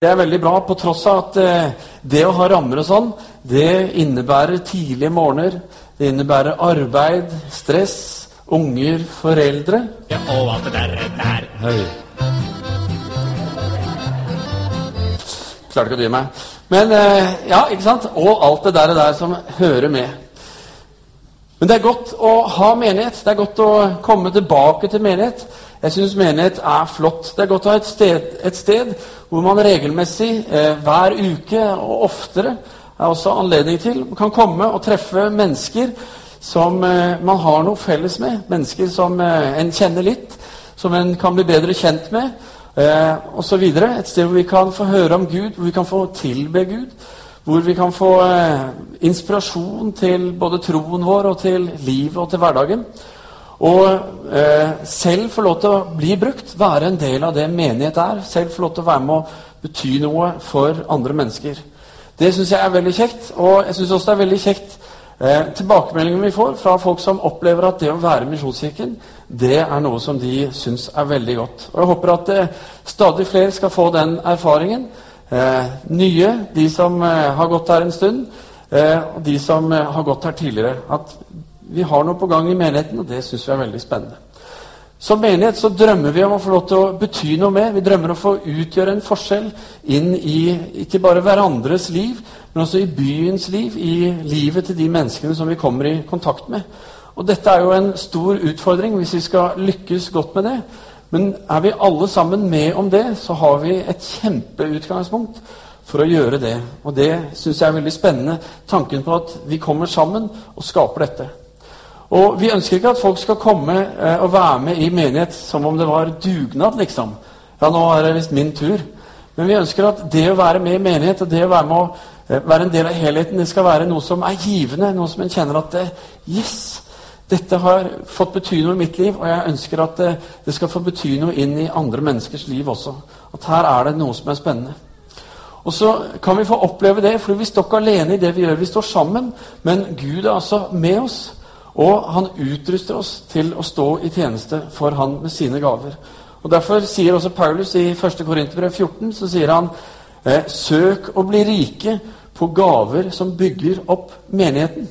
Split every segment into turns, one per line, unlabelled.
Det er veldig bra, på tross av at eh, det å ha rammer og sånn, det innebærer tidlige morgener. Det innebærer arbeid, stress, unger, foreldre.
Ja, og alt det der, der.
Høy. Klarte ikke å dy meg. Men eh, ja, ikke sant? Og alt det der, der som hører med. Men det er godt å ha menighet. Det er godt å komme tilbake til menighet. Jeg syns menighet er flott. Det er godt å ha et sted, et sted hvor man regelmessig, eh, hver uke og oftere, er også anledning til kan komme og treffe mennesker som eh, man har noe felles med. Mennesker som eh, en kjenner litt, som en kan bli bedre kjent med, eh, osv. Et sted hvor vi kan få høre om Gud, hvor vi kan få tilbe Gud. Hvor vi kan få eh, inspirasjon til både troen vår og til livet og til hverdagen. Og eh, selv få lov til å bli brukt, være en del av det menighet er. Selv få lov til å være med å bety noe for andre mennesker. Det syns jeg er veldig kjekt. Og jeg syns også det er veldig kjekt eh, tilbakemeldingene vi får fra folk som opplever at det å være Misjonskirken, det er noe som de syns er veldig godt. Og jeg håper at eh, stadig flere skal få den erfaringen. Eh, nye, de som eh, har gått her en stund, eh, og de som har gått her tidligere. At vi har noe på gang i menigheten, og det syns vi er veldig spennende. Som menighet så drømmer vi om å få lov til å bety noe mer. Vi drømmer om å få utgjøre en forskjell inn i ikke bare hverandres liv, men også i byens liv, i livet til de menneskene som vi kommer i kontakt med. Og dette er jo en stor utfordring hvis vi skal lykkes godt med det. Men er vi alle sammen med om det, så har vi et kjempeutgangspunkt for å gjøre det. Og det syns jeg er veldig spennende, tanken på at vi kommer sammen og skaper dette. Og Vi ønsker ikke at folk skal komme eh, og være med i menighet som om det var dugnad, liksom. Ja, nå er det visst min tur. Men vi ønsker at det å være med i menighet og det å være med å eh, være en del av helheten, det skal være noe som er givende. Noe som en kjenner at det, Yes! Dette har fått bety noe i mitt liv, og jeg ønsker at det, det skal få bety noe inn i andre menneskers liv også. At her er det noe som er spennende. Og så kan vi få oppleve det, for vi står ikke alene i det vi gjør. Vi står sammen, men Gud er altså med oss. Og han utruster oss til å stå i tjeneste for han med sine gaver. Og Derfor sier også Paulus i 1. Korinterbrev 14 så sier han eh, Søk å bli rike på gaver som bygger opp menigheten.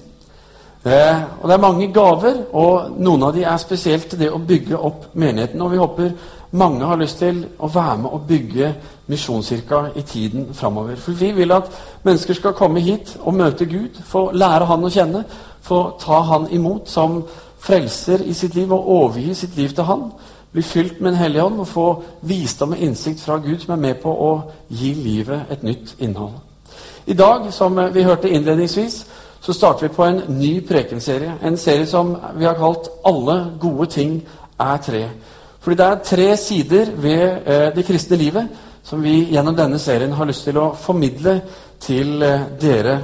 Eh, og Det er mange gaver, og noen av de er spesielt til det å bygge opp menigheten. Og vi håper mange har lyst til å være med og bygge Misjonskirka i tiden framover. For vi vil at mennesker skal komme hit og møte Gud, få lære Han å kjenne, få ta Han imot som frelser i sitt liv og overgi sitt liv til Han. Bli fylt med en hellig ånd og få visdom og innsikt fra Gud som er med på å gi livet et nytt innhold. I dag, som vi hørte innledningsvis, så starter vi på en ny prekenserie. En serie som vi har kalt 'Alle gode ting er tre'. Fordi det er tre sider ved eh, det kristne livet som vi gjennom denne serien har lyst til å formidle til eh, dere.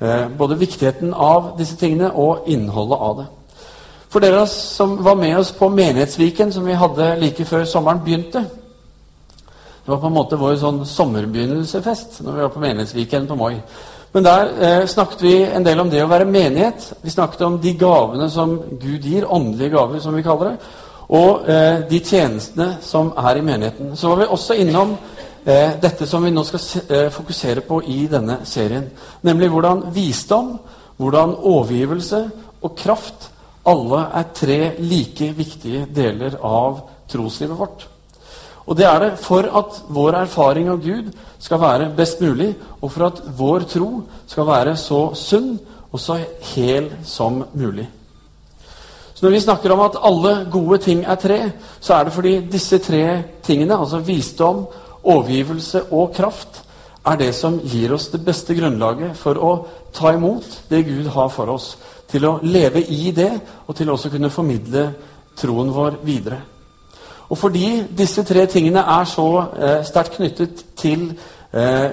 Eh, både viktigheten av disse tingene og innholdet av det. For dere som var med oss på Menighetsviken, som vi hadde like før sommeren begynte Det var på en måte vår sånn sommerbegynnelsefest når vi var på Menighetsviken på Moi. Men der eh, snakket vi en del om det å være menighet. Vi snakket om de gavene som Gud gir, åndelige gaver, som vi kaller det, og eh, de tjenestene som er i menigheten. Så var vi også innom dette som vi nå skal eh, fokusere på i denne serien, nemlig hvordan visdom, hvordan overgivelse og kraft alle er tre like viktige deler av troslivet vårt. Og det er det for at vår erfaring av Gud skal være best mulig, og for at vår tro skal være så sunn og så hel som mulig. Så Når vi snakker om at alle gode ting er tre, så er det fordi disse tre tingene, altså visdom, overgivelse og kraft, er det som gir oss det beste grunnlaget for å ta imot det Gud har for oss. Til å leve i det, og til også kunne formidle troen vår videre. Og fordi disse tre tingene er så eh, sterkt knyttet til eh,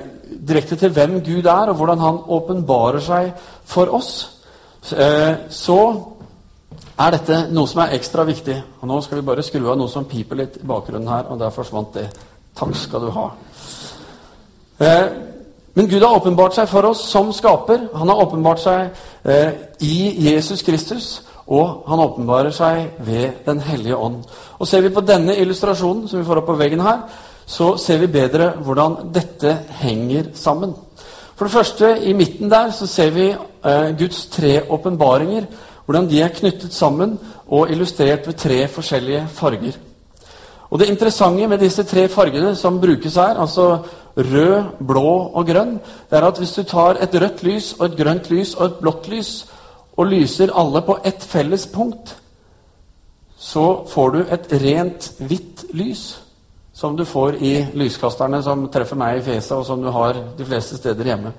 direkte til hvem Gud er, og hvordan han åpenbarer seg for oss, eh, så er dette noe som er ekstra viktig. Og Nå skal vi bare skru av noe som piper litt i bakgrunnen her, og der forsvant det. Takk skal du ha. Eh, men Gud har åpenbart seg for oss som skaper. Han har åpenbart seg eh, i Jesus Kristus. Og han åpenbarer seg ved Den hellige ånd. Og Ser vi på denne illustrasjonen som vi får opp på veggen her, så ser vi bedre hvordan dette henger sammen. For det første, i midten der, så ser vi eh, Guds tre åpenbaringer. Hvordan de er knyttet sammen og illustrert ved tre forskjellige farger. Og Det interessante med disse tre fargene som brukes her, altså rød, blå og grønn, det er at hvis du tar et rødt lys og et grønt lys og et blått lys og lyser alle på ett felles punkt, så får du et rent hvitt lys som du får i lyskasterne som treffer meg i fjeset, og som du har de fleste steder hjemme.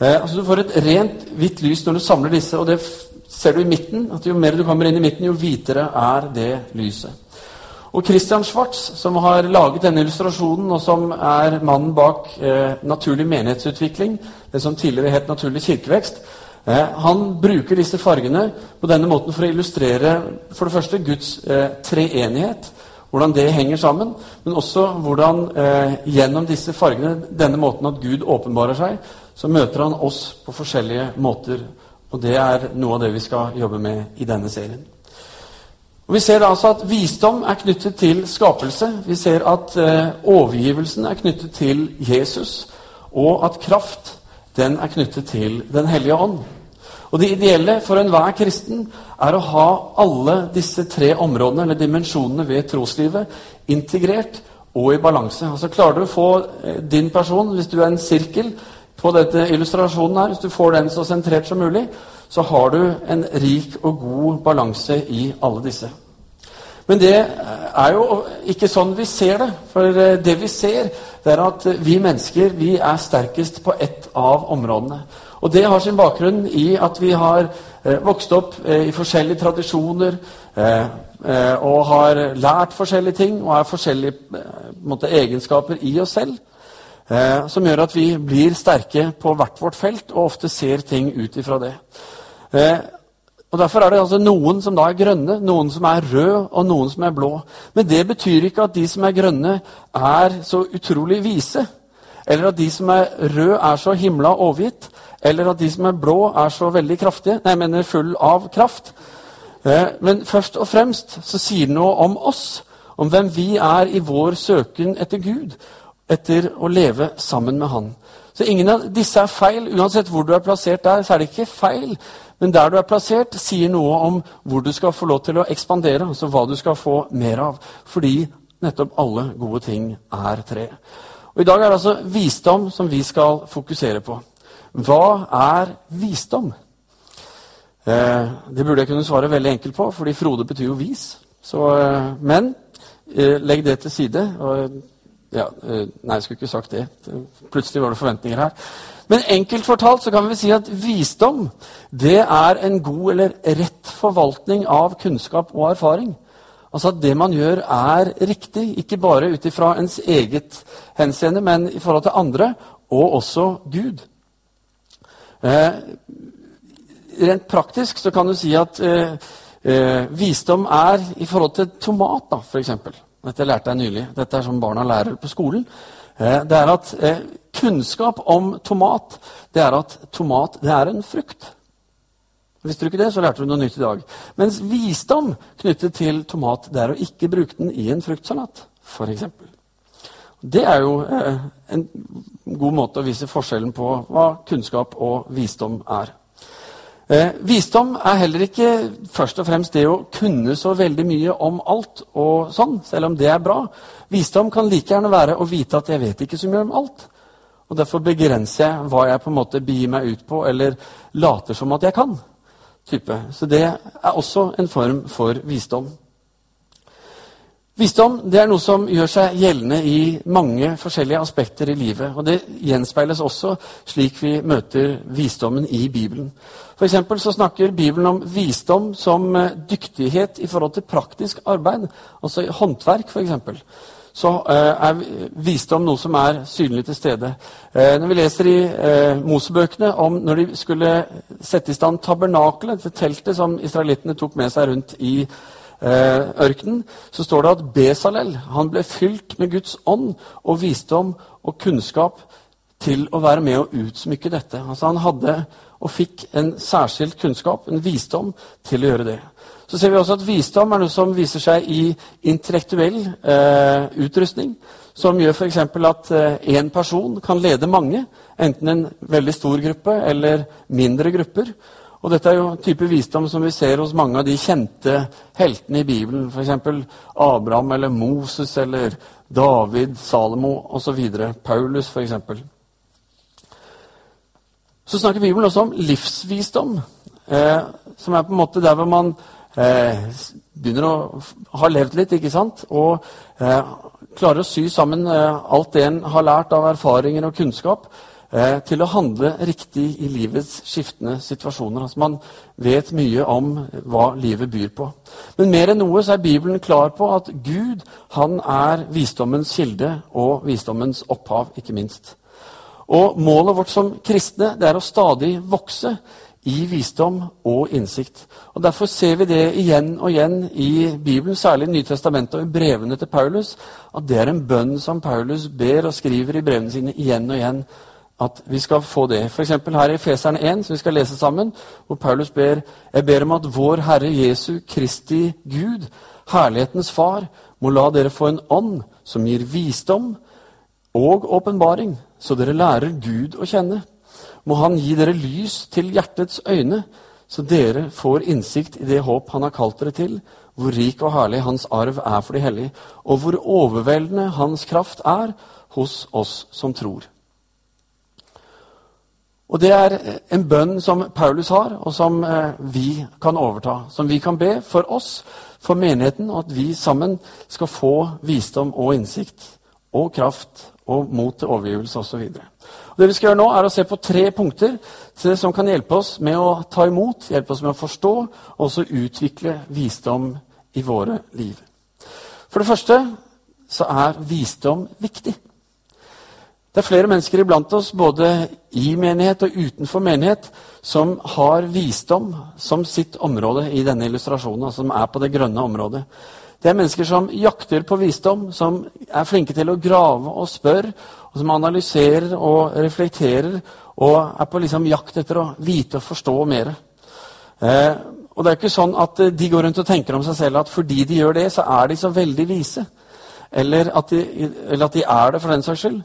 Eh, altså Du får et rent hvitt lys når du samler disse, og det ser du i midten. at Jo mer du kommer inn i midten, jo hvitere er det lyset. Og Christian Schwartz, som har laget denne illustrasjonen, og som er mannen bak eh, naturlig menighetsutvikling, det som tidligere het naturlig kirkevekst, eh, han bruker disse fargene på denne måten for å illustrere for det første Guds eh, treenighet hvordan det henger sammen, men også hvordan eh, gjennom disse fargene, denne måten at Gud åpenbarer seg, så møter han oss på forskjellige måter. Og det er noe av det vi skal jobbe med i denne serien. Og Vi ser altså at visdom er knyttet til skapelse. Vi ser at eh, overgivelsen er knyttet til Jesus, og at kraft den er knyttet til Den hellige ånd. Og Det ideelle for enhver kristen er å ha alle disse tre områdene eller dimensjonene ved troslivet integrert og i balanse. Altså Klarer du å få eh, din person, hvis du er en sirkel på dette illustrasjonen her, hvis du får den så sentrert som mulig, så har du en rik og god balanse i alle disse. Men det er jo ikke sånn vi ser det. For eh, det vi ser, det er at vi mennesker vi er sterkest på ett av områdene. Og det har sin bakgrunn i at vi har eh, vokst opp eh, i forskjellige tradisjoner og har lært forskjellige ting og har forskjellige måte, egenskaper i oss selv som gjør at vi blir sterke på hvert vårt felt og ofte ser ting ut ifra det. Og Derfor er det altså noen som da er grønne, noen som er røde og noen som er blå. Men det betyr ikke at de som er grønne, er så utrolig vise. Eller at de som er røde, er så himla overgitt. Eller at de som er blå, er så veldig kraftige. Nei, jeg mener full av kraft. Eh, men først og fremst så sier det noe om oss, om hvem vi er i vår søken etter Gud, etter å leve sammen med Han. Så ingen av disse er feil. Uansett hvor du er plassert der, så er det ikke feil. Men der du er plassert, sier noe om hvor du skal få lov til å ekspandere. Altså hva du skal få mer av. Fordi nettopp alle gode ting er tre. Og I dag er det altså visdom som vi skal fokusere på. Hva er visdom? Eh, det burde jeg kunne svare veldig enkelt på, fordi Frode betyr jo vis. Så, eh, men eh, legg det til side. Og, ja, eh, nei, jeg skulle ikke sagt det. Plutselig var det forventninger her. Men enkelt fortalt så kan vi si at visdom det er en god eller rett forvaltning av kunnskap og erfaring. Altså at det man gjør, er riktig, ikke bare ut ifra ens eget henseende, men i forhold til andre, og også Gud. Eh, rent praktisk så kan du si at eh, eh, visdom er i forhold til tomat, da, f.eks. Dette lærte jeg nylig. Dette er som barna lærer på skolen. Eh, det er at eh, Kunnskap om tomat det er at tomat det er en frukt. Visste du ikke det, så lærte du noe nytt i dag. Mens visdom knyttet til tomat det er å ikke bruke den i en fruktsalat, f.eks. Det er jo eh, en god måte å vise forskjellen på hva kunnskap og visdom er. Eh, visdom er heller ikke først og fremst det å kunne så veldig mye om alt, og sånn, selv om det er bra. Visdom kan like gjerne være å vite at jeg vet ikke så mye om alt. Og Derfor begrenser jeg hva jeg på en måte begir meg ut på, eller later som at jeg kan. type. Så det er også en form for visdom. Visdom det er noe som gjør seg gjeldende i mange forskjellige aspekter i livet. og Det gjenspeiles også slik vi møter visdommen i Bibelen. For så snakker Bibelen om visdom som eh, dyktighet i forhold til praktisk arbeid. Altså i håndverk, f.eks. Så eh, er visdom noe som er synlig til stede. Eh, når vi leser i Mosebøkene om når de skulle sette i stand tabernakelet, det teltet som israelittene tok med seg rundt i ørkenen, så står det at Besalel han ble fylt med Guds ånd og visdom og kunnskap til å være med og utsmykke dette. Altså Han hadde og fikk en særskilt kunnskap, en visdom, til å gjøre det. Så ser vi også at visdom er noe som viser seg i intellektuell eh, utrustning. som gjør f.eks. at én person kan lede mange, enten en veldig stor gruppe eller mindre grupper. Og dette er jo en type visdom som vi ser hos mange av de kjente heltene i Bibelen. F.eks. Abraham eller Moses eller David, Salomo osv. Paulus f.eks. Så snakker Bibelen også om livsvisdom, eh, som er på en måte der hvor man eh, begynner å ha levd litt, ikke sant? Og eh, klarer å sy sammen eh, alt det en har lært av erfaringer og kunnskap, eh, til å handle riktig i livets skiftende situasjoner. Altså Man vet mye om hva livet byr på. Men mer enn noe så er Bibelen klar på at Gud han er visdommens kilde og visdommens opphav, ikke minst. Og Målet vårt som kristne det er å stadig vokse i visdom og innsikt. Og Derfor ser vi det igjen og igjen i Bibelen, særlig i Nytestamentet og i brevene til Paulus, at det er en bønn som Paulus ber og skriver i brevene sine igjen og igjen. At vi skal få det. F.eks. her i Feseren 1, som vi skal lese sammen, hvor Paulus ber jeg ber om at vår Herre Jesu Kristi Gud, herlighetens Far, må la dere få en ånd som gir visdom og åpenbaring, så dere lærer Gud å kjenne må Han gi dere lys til hjertets øyne, så dere får innsikt i det håp Han har kalt dere til, hvor rik og herlig Hans arv er for de hellige, og hvor overveldende Hans kraft er hos oss som tror. Og Det er en bønn som Paulus har, og som eh, vi kan overta. Som vi kan be for oss, for menigheten, og at vi sammen skal få visdom og innsikt og kraft og mot til overgivelse osv. Det vi skal gjøre nå, er å se på tre punkter som kan hjelpe oss med å ta imot, hjelpe oss med å forstå og også utvikle visdom i våre liv. For det første så er visdom viktig. Det er flere mennesker iblant oss, både i menighet og utenfor menighet, som har visdom som sitt område i denne illustrasjonen, altså som er på det grønne området. Det er mennesker som jakter på visdom, som er flinke til å grave og spørre, og som analyserer og reflekterer og er på liksom jakt etter å vite og forstå mer. Eh, og det er ikke sånn at eh, de går rundt og tenker om seg selv at fordi de gjør det, så er de så veldig vise. Eller at de, eller at de er det, for den saks skyld.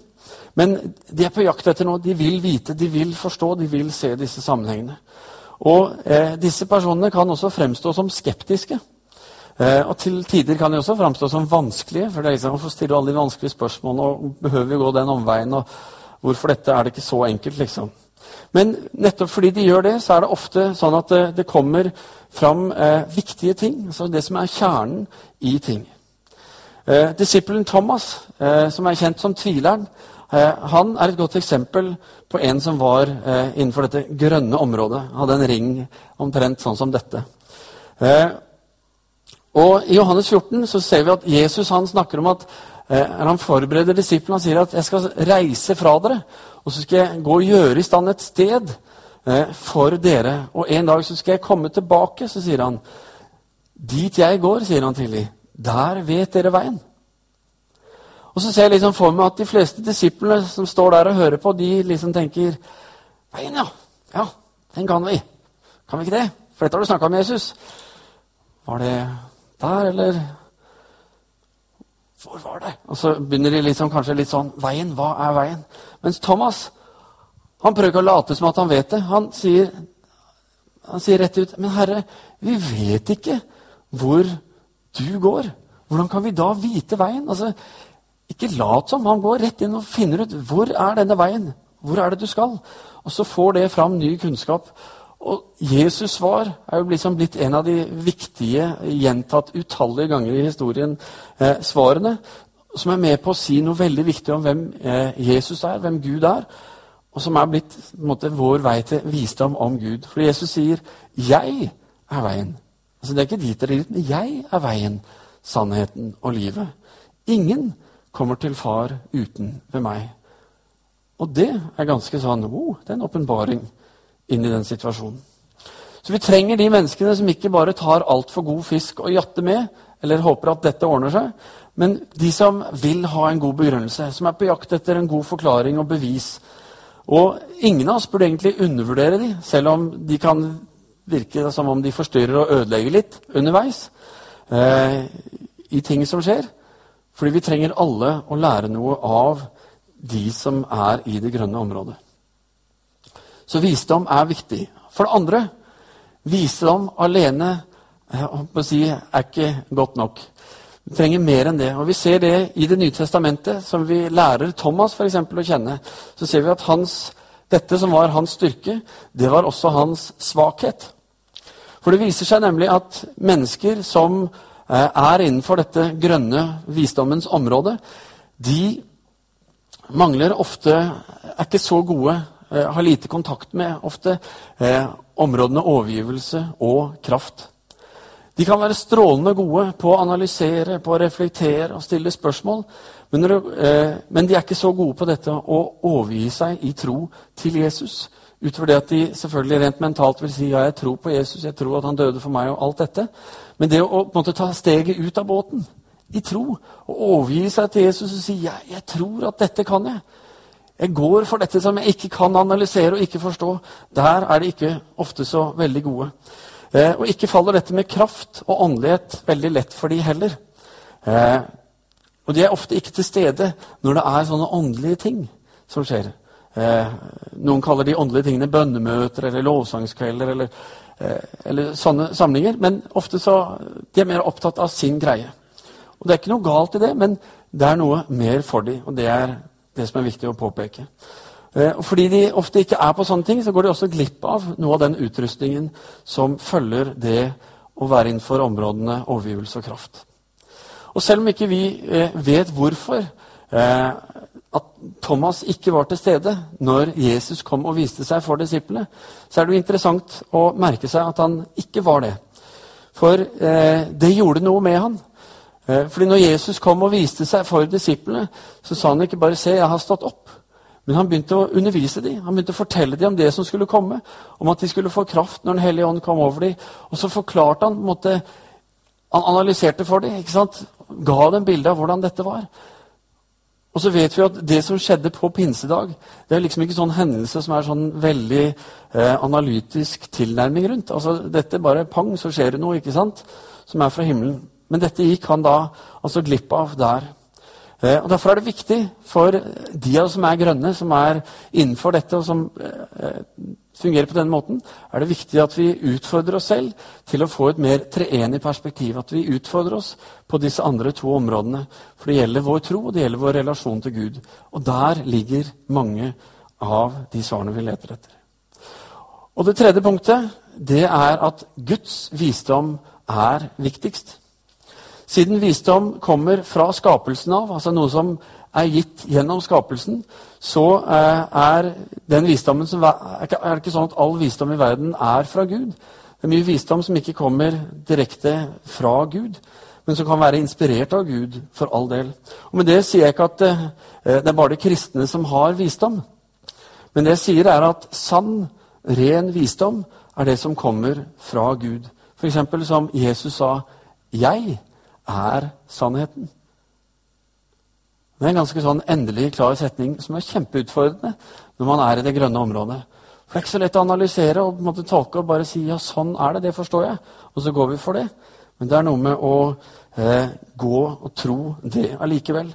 Men de er på jakt etter noe. De vil vite, de vil forstå, de vil se disse sammenhengene. Og eh, disse personene kan også fremstå som skeptiske. Eh, og til tider kan de også fremstå som vanskelige. for det er liksom, Hvorfor stiller du alle de vanskelige spørsmålene? og Behøver vi gå den omveien? og Hvorfor dette er det ikke så enkelt? liksom? Men nettopp fordi de gjør det, så er det ofte sånn at det, det kommer fram eh, viktige ting. altså Det som er kjernen i ting. Eh, Disippelen Thomas, eh, som er kjent som tvileren, eh, han er et godt eksempel på en som var eh, innenfor dette grønne området. Hadde en ring omtrent sånn som dette. Eh, og I Johannes 14 så ser vi at Jesus han snakker om at eh, han forbereder disiplene. Han sier at 'jeg skal reise fra dere, og så skal jeg gå og gjøre i stand et sted eh, for dere.' 'Og en dag så skal jeg komme tilbake', så sier han. 'Dit jeg går', sier han til dem, 'der vet dere veien'. Og så ser jeg liksom for meg at de fleste disiplene som står der og hører på, de liksom tenker 'Veien, ja. Ja, den kan vi. Kan vi ikke det? For dette har du snakka med Jesus.' Var det der, eller Hvor var det? Og så begynner de liksom, kanskje litt sånn Veien, hva er veien? Mens Thomas han prøver ikke å late som at han vet det. Han sier, han sier rett ut Men Herre, vi vet ikke hvor du går. Hvordan kan vi da vite veien? Altså, ikke lat som. Han går rett inn og finner ut hvor er denne veien. Hvor er det du skal? Og så får det fram ny kunnskap. Og Jesus' svar er jo liksom blitt en av de viktige, gjentatt utallige ganger i historien, eh, svarene, som er med på å si noe veldig viktig om hvem eh, Jesus er, hvem Gud er, og som er blitt måte, vår vei til visdom om Gud. For Jesus sier 'Jeg er veien'. Altså Det er ikke dit dere er, men 'jeg er veien, sannheten og livet'. Ingen kommer til Far uten ved meg. Og det er ganske sånn oh, det er en åpenbaring inn i den situasjonen. Så vi trenger de menneskene som ikke bare tar altfor god fisk og jatter med, eller håper at dette ordner seg, men de som vil ha en god begrunnelse, som er på jakt etter en god forklaring og bevis. Og ingen av oss burde egentlig undervurdere de, selv om de kan virke som om de forstyrrer og ødelegger litt underveis eh, i ting som skjer. Fordi vi trenger alle å lære noe av de som er i det grønne området. Så visdom er viktig. For det andre visdom alene å si, er ikke godt nok. Vi trenger mer enn det. Og Vi ser det i Det nye testamentet, som vi lærer Thomas for eksempel, å kjenne. Så ser vi at hans, dette som var hans styrke, det var også hans svakhet. For det viser seg nemlig at mennesker som eh, er innenfor dette grønne visdommens område, de mangler ofte Er ikke så gode, eh, har lite kontakt med ofte eh, områdene overgivelse og kraft. De kan være strålende gode på å analysere, på å reflektere og stille spørsmål, men, eh, men de er ikke så gode på dette å overgi seg i tro til Jesus. Utover det at de selvfølgelig rent mentalt vil si ja, jeg tror på Jesus, jeg tror at han døde for meg, og alt dette. Men det å måte ta steget ut av båten i tro og overgi seg til Jesus og si ja, jeg tror at dette kan jeg. Jeg går for dette som jeg ikke kan analysere og ikke forstå. Der er de ikke ofte så veldig gode. Eh, og ikke faller dette med kraft og åndelighet veldig lett for de heller. Eh, og de er ofte ikke til stede når det er sånne åndelige ting som skjer. Eh, noen kaller de åndelige tingene bønnemøter eller lovsangskvelder eller, eller sånne samlinger. Men ofte så de er mer opptatt av sin greie. Og Det er ikke noe galt i det, men det er noe mer for dem. Og det er det som er viktig å påpeke. Eh, fordi de ofte ikke er på sånne ting, så går de også glipp av noe av den utrustningen som følger det å være innenfor områdene overgivelse og kraft. Og selv om ikke vi eh, vet hvorfor eh, at Thomas ikke var til stede når Jesus kom og viste seg for disiplene, så er det jo interessant å merke seg at han ikke var det. For det gjorde noe med han. fordi når Jesus kom og viste seg for disiplene, så sa han ikke bare 'se, jeg har stått opp'. Men han begynte å undervise dem. Han begynte å fortelle dem om det som skulle komme. Om at de skulle få kraft når Den hellige ånd kom over dem. Og så forklarte han, måtte, han analyserte for dem. ikke sant? Ga dem bilde av hvordan dette var. Og så vet vi at det som skjedde på pinsedag, det er liksom ikke sånn hendelse som er sånn veldig eh, analytisk tilnærming rundt. Altså Dette bare pang, så skjer det noe ikke sant? som er fra himmelen. Men dette gikk han da altså glipp av der. Eh, og Derfor er det viktig for de av oss som er grønne, som er innenfor dette, og som eh, fungerer på den måten, er det viktig at vi utfordrer oss selv til å få et mer treenig perspektiv. At vi utfordrer oss på disse andre to områdene. For det gjelder vår tro, og det gjelder vår relasjon til Gud. Og der ligger mange av de svarene vi leter etter. Og det tredje punktet, det er at Guds visdom er viktigst. Siden visdom kommer fra skapelsen av, altså noe som er gitt gjennom skapelsen, så eh, er den visdommen som er det ikke sånn at all visdom i verden er fra Gud. Det er mye visdom som ikke kommer direkte fra Gud, men som kan være inspirert av Gud, for all del. Og Med det sier jeg ikke at eh, det er bare de kristne som har visdom. Men det jeg sier, er at sann, ren visdom er det som kommer fra Gud. F.eks. som Jesus sa 'Jeg er sannheten. Det er en ganske sånn endelig klar setning som er kjempeutfordrende når man er i det grønne området. For Det er ikke så lett å analysere og på en måte tolke og bare si ja, sånn er det, det forstår jeg. Og så går vi for det. Men det er noe med å eh, gå og tro det allikevel.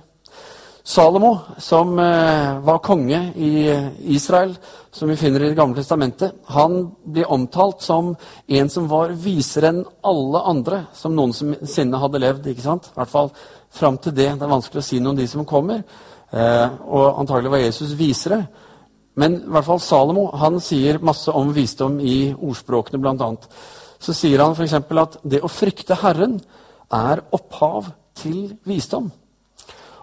Salomo, som eh, var konge i Israel, som vi finner i Det gamle testamentet, han blir omtalt som en som var visere enn alle andre som noensinne hadde levd. ikke sant? I hvert fall fram til det. Det er vanskelig å si noe om de som kommer. Eh, og antagelig var Jesus visere. Men i hvert fall Salomo han sier masse om visdom i ordspråkene, bl.a. Så sier han f.eks. at det å frykte Herren er opphav til visdom.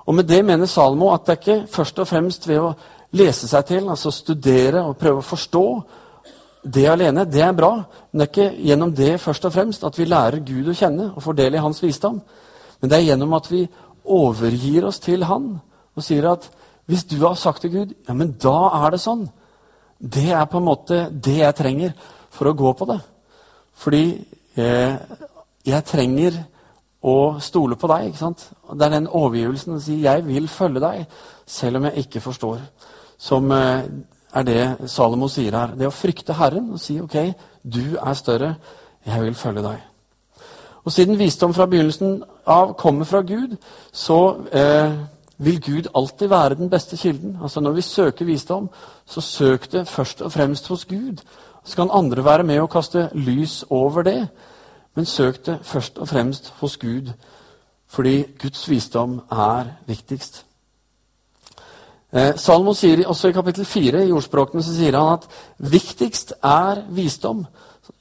Og med det mener Salomo at det er ikke først og fremst ved å lese seg til, altså studere og prøve å forstå det alene. Det er bra, men det er ikke gjennom det først og fremst at vi lærer Gud å kjenne og får del i hans visdom. Men det er gjennom at vi overgir oss til Han og sier at hvis du har sagt til Gud, ja, men da er det sånn. Det er på en måte det jeg trenger for å gå på det. Fordi eh, jeg trenger å stole på deg. ikke sant? Det er den overgivelsen å si 'jeg vil følge deg', selv om jeg ikke forstår. Som eh, er det Salomo sier her. Det å frykte Herren og si 'ok, du er større, jeg vil følge deg'. Og siden visdom fra begynnelsen av kommer fra Gud, så eh, vil Gud alltid være den beste kilden. Altså Når vi søker visdom, så søk det først og fremst hos Gud. Så kan andre være med og kaste lys over det, men søk det først og fremst hos Gud, fordi Guds visdom er viktigst. Eh, Salmo sier også i kapittel 4 i ordspråkene så sier han at viktigst er visdom.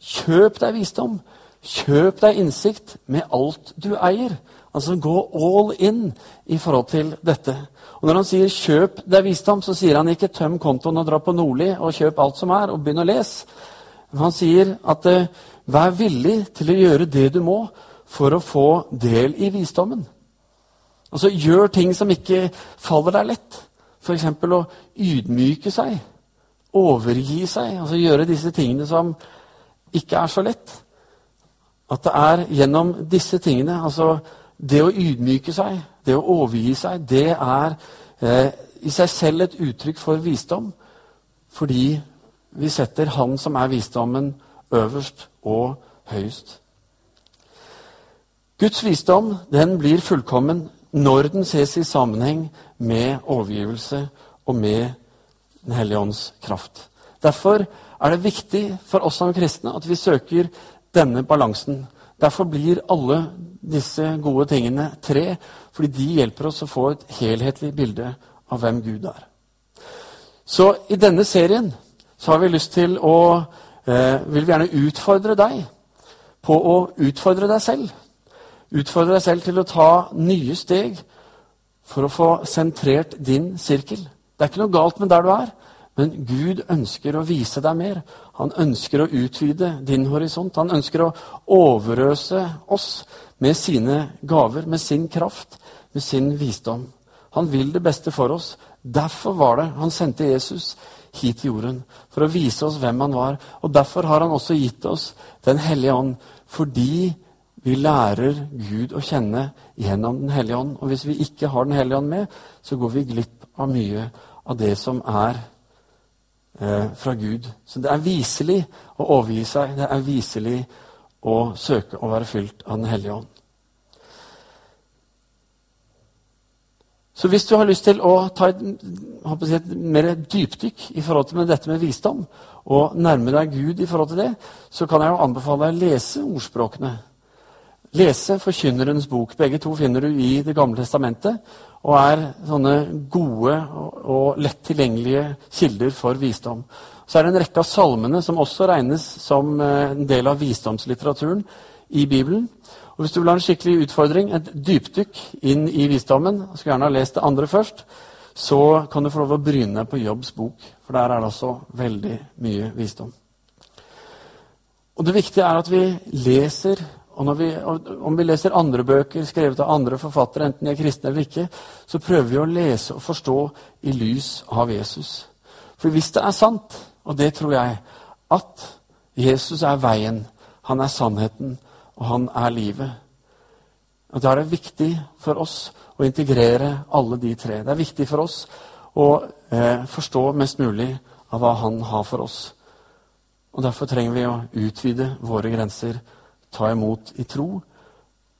Kjøp deg visdom. Kjøp deg innsikt med alt du eier. Altså gå all in i forhold til dette. Og Når han sier 'kjøp deg visdom', så sier han ikke 'tøm kontoen og dra på Nordli og kjøp alt som er', og begynn å lese. Han sier at eh, 'vær villig til å gjøre det du må for å få del i visdommen'. Altså Gjør ting som ikke faller deg lett. F.eks. å ydmyke seg, overgi seg, altså gjøre disse tingene som ikke er så lett. At det er gjennom disse tingene, altså det å ydmyke seg, det å overgi seg, det er eh, i seg selv et uttrykk for visdom. Fordi vi setter Han som er visdommen, øverst og høyest. Guds visdom den blir fullkommen når den ses i sammenheng med overgivelse og med Den hellige ånds kraft. Derfor er det viktig for oss som kristne at vi søker denne balansen. Derfor blir alle disse gode tingene tre, fordi de hjelper oss å få et helhetlig bilde av hvem Gud er. Så i denne serien så har vi lyst til å eh, Vil vi gjerne utfordre deg på å utfordre deg selv. Utfordre deg selv til å ta nye steg for å få sentrert din sirkel. Det er ikke noe galt med der du er, men Gud ønsker å vise deg mer. Han ønsker å utvide din horisont. Han ønsker å overøse oss med sine gaver, med sin kraft, med sin visdom. Han vil det beste for oss. Derfor var det han sendte Jesus hit til jorden. For å vise oss hvem han var. Og derfor har han også gitt oss Den hellige ånd. Fordi vi lærer Gud å kjenne gjennom Den hellige ånd. Og hvis vi ikke har Den hellige ånd med, så går vi glipp av mye av det som er fra Gud. Så det er viselig å overgi seg. Det er viselig å søke å være fylt av Den hellige ånd. Så hvis du har lyst til å ta et, si, et mer dypdykk i forhold til dette med visdom, og nærme deg Gud i forhold til det, så kan jeg jo anbefale deg å lese ordspråkene lese Forkynnerens bok. Begge to finner du i Det gamle testamentet og er sånne gode og lett tilgjengelige kilder for visdom. Så er det en rekke av salmene som også regnes som eh, en del av visdomslitteraturen i Bibelen. Og Hvis du vil ha en skikkelig utfordring, et dypdykk inn i visdommen, og skulle gjerne ha lest det andre først, så kan du få lov å bryne på Jobbs bok, for der er det også veldig mye visdom. Og Det viktige er at vi leser og vi, Om vi leser andre bøker skrevet av andre forfattere, enten de er kristne eller ikke, så prøver vi å lese og forstå i lys av Jesus. For hvis det er sant, og det tror jeg, at Jesus er veien, han er sannheten, og han er livet, og da er det viktig for oss å integrere alle de tre. Det er viktig for oss å eh, forstå mest mulig av hva han har for oss. Og Derfor trenger vi å utvide våre grenser ta imot i tro,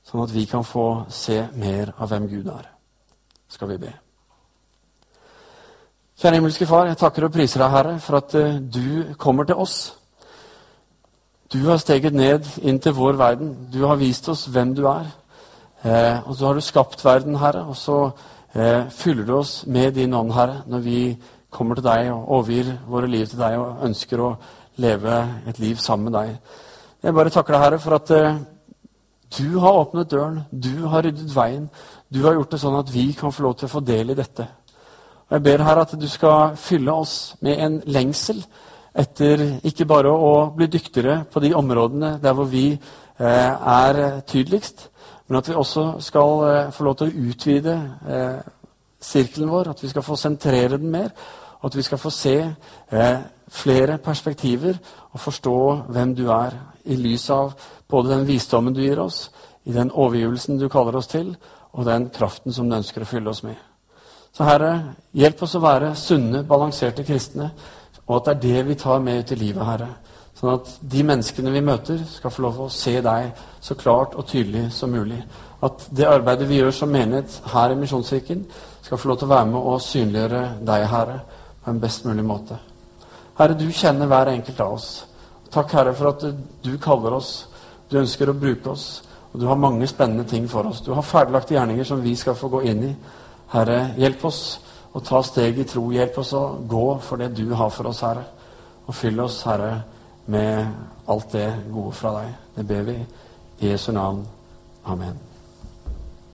sånn at vi kan få se mer av hvem Gud er. Skal vi be. Kjære himmelske Far, jeg takker og priser deg, Herre, for at uh, du kommer til oss. Du har steget ned inn til vår verden. Du har vist oss hvem du er. Eh, og så har du skapt verden, Herre, og så eh, fyller du oss med din ånd, Herre, når vi kommer til deg og overgir våre liv til deg og ønsker å leve et liv sammen med deg. Jeg bare takker deg, Herre, for at uh, du har åpnet døren, du har ryddet veien. Du har gjort det sånn at vi kan få lov til å få del i dette. Og Jeg ber Herre at du skal fylle oss med en lengsel etter ikke bare å bli dyktigere på de områdene der hvor vi uh, er tydeligst, men at vi også skal uh, få lov til å utvide sirkelen vår, at vi skal få sentrere den mer, og at vi skal få se flere perspektiver og forstå hvem du er i lys av både den visdommen du gir oss, i den overgivelsen du kaller oss til, og den kraften som du ønsker å fylle oss med. Så Herre, hjelp oss å være sunne, balanserte kristne, og at det er det vi tar med ut i livet, Herre. Sånn at de menneskene vi møter, skal få lov å se deg så klart og tydelig som mulig. At det arbeidet vi gjør som menighet her i Misjonskirken, skal få lov til å være med og synliggjøre deg, Herre, på en best mulig måte. Herre, du kjenner hver enkelt av oss. Takk, Herre, for at du kaller oss. Du ønsker å bruke oss. Og du har mange spennende ting for oss. Du har ferdiglagte gjerninger som vi skal få gå inn i. Herre, hjelp oss å ta steg i tro. Hjelp oss å gå for det du har for oss, Herre. Og fyll oss, Herre, med alt det gode fra deg. Det ber vi i Jesu navn. Amen.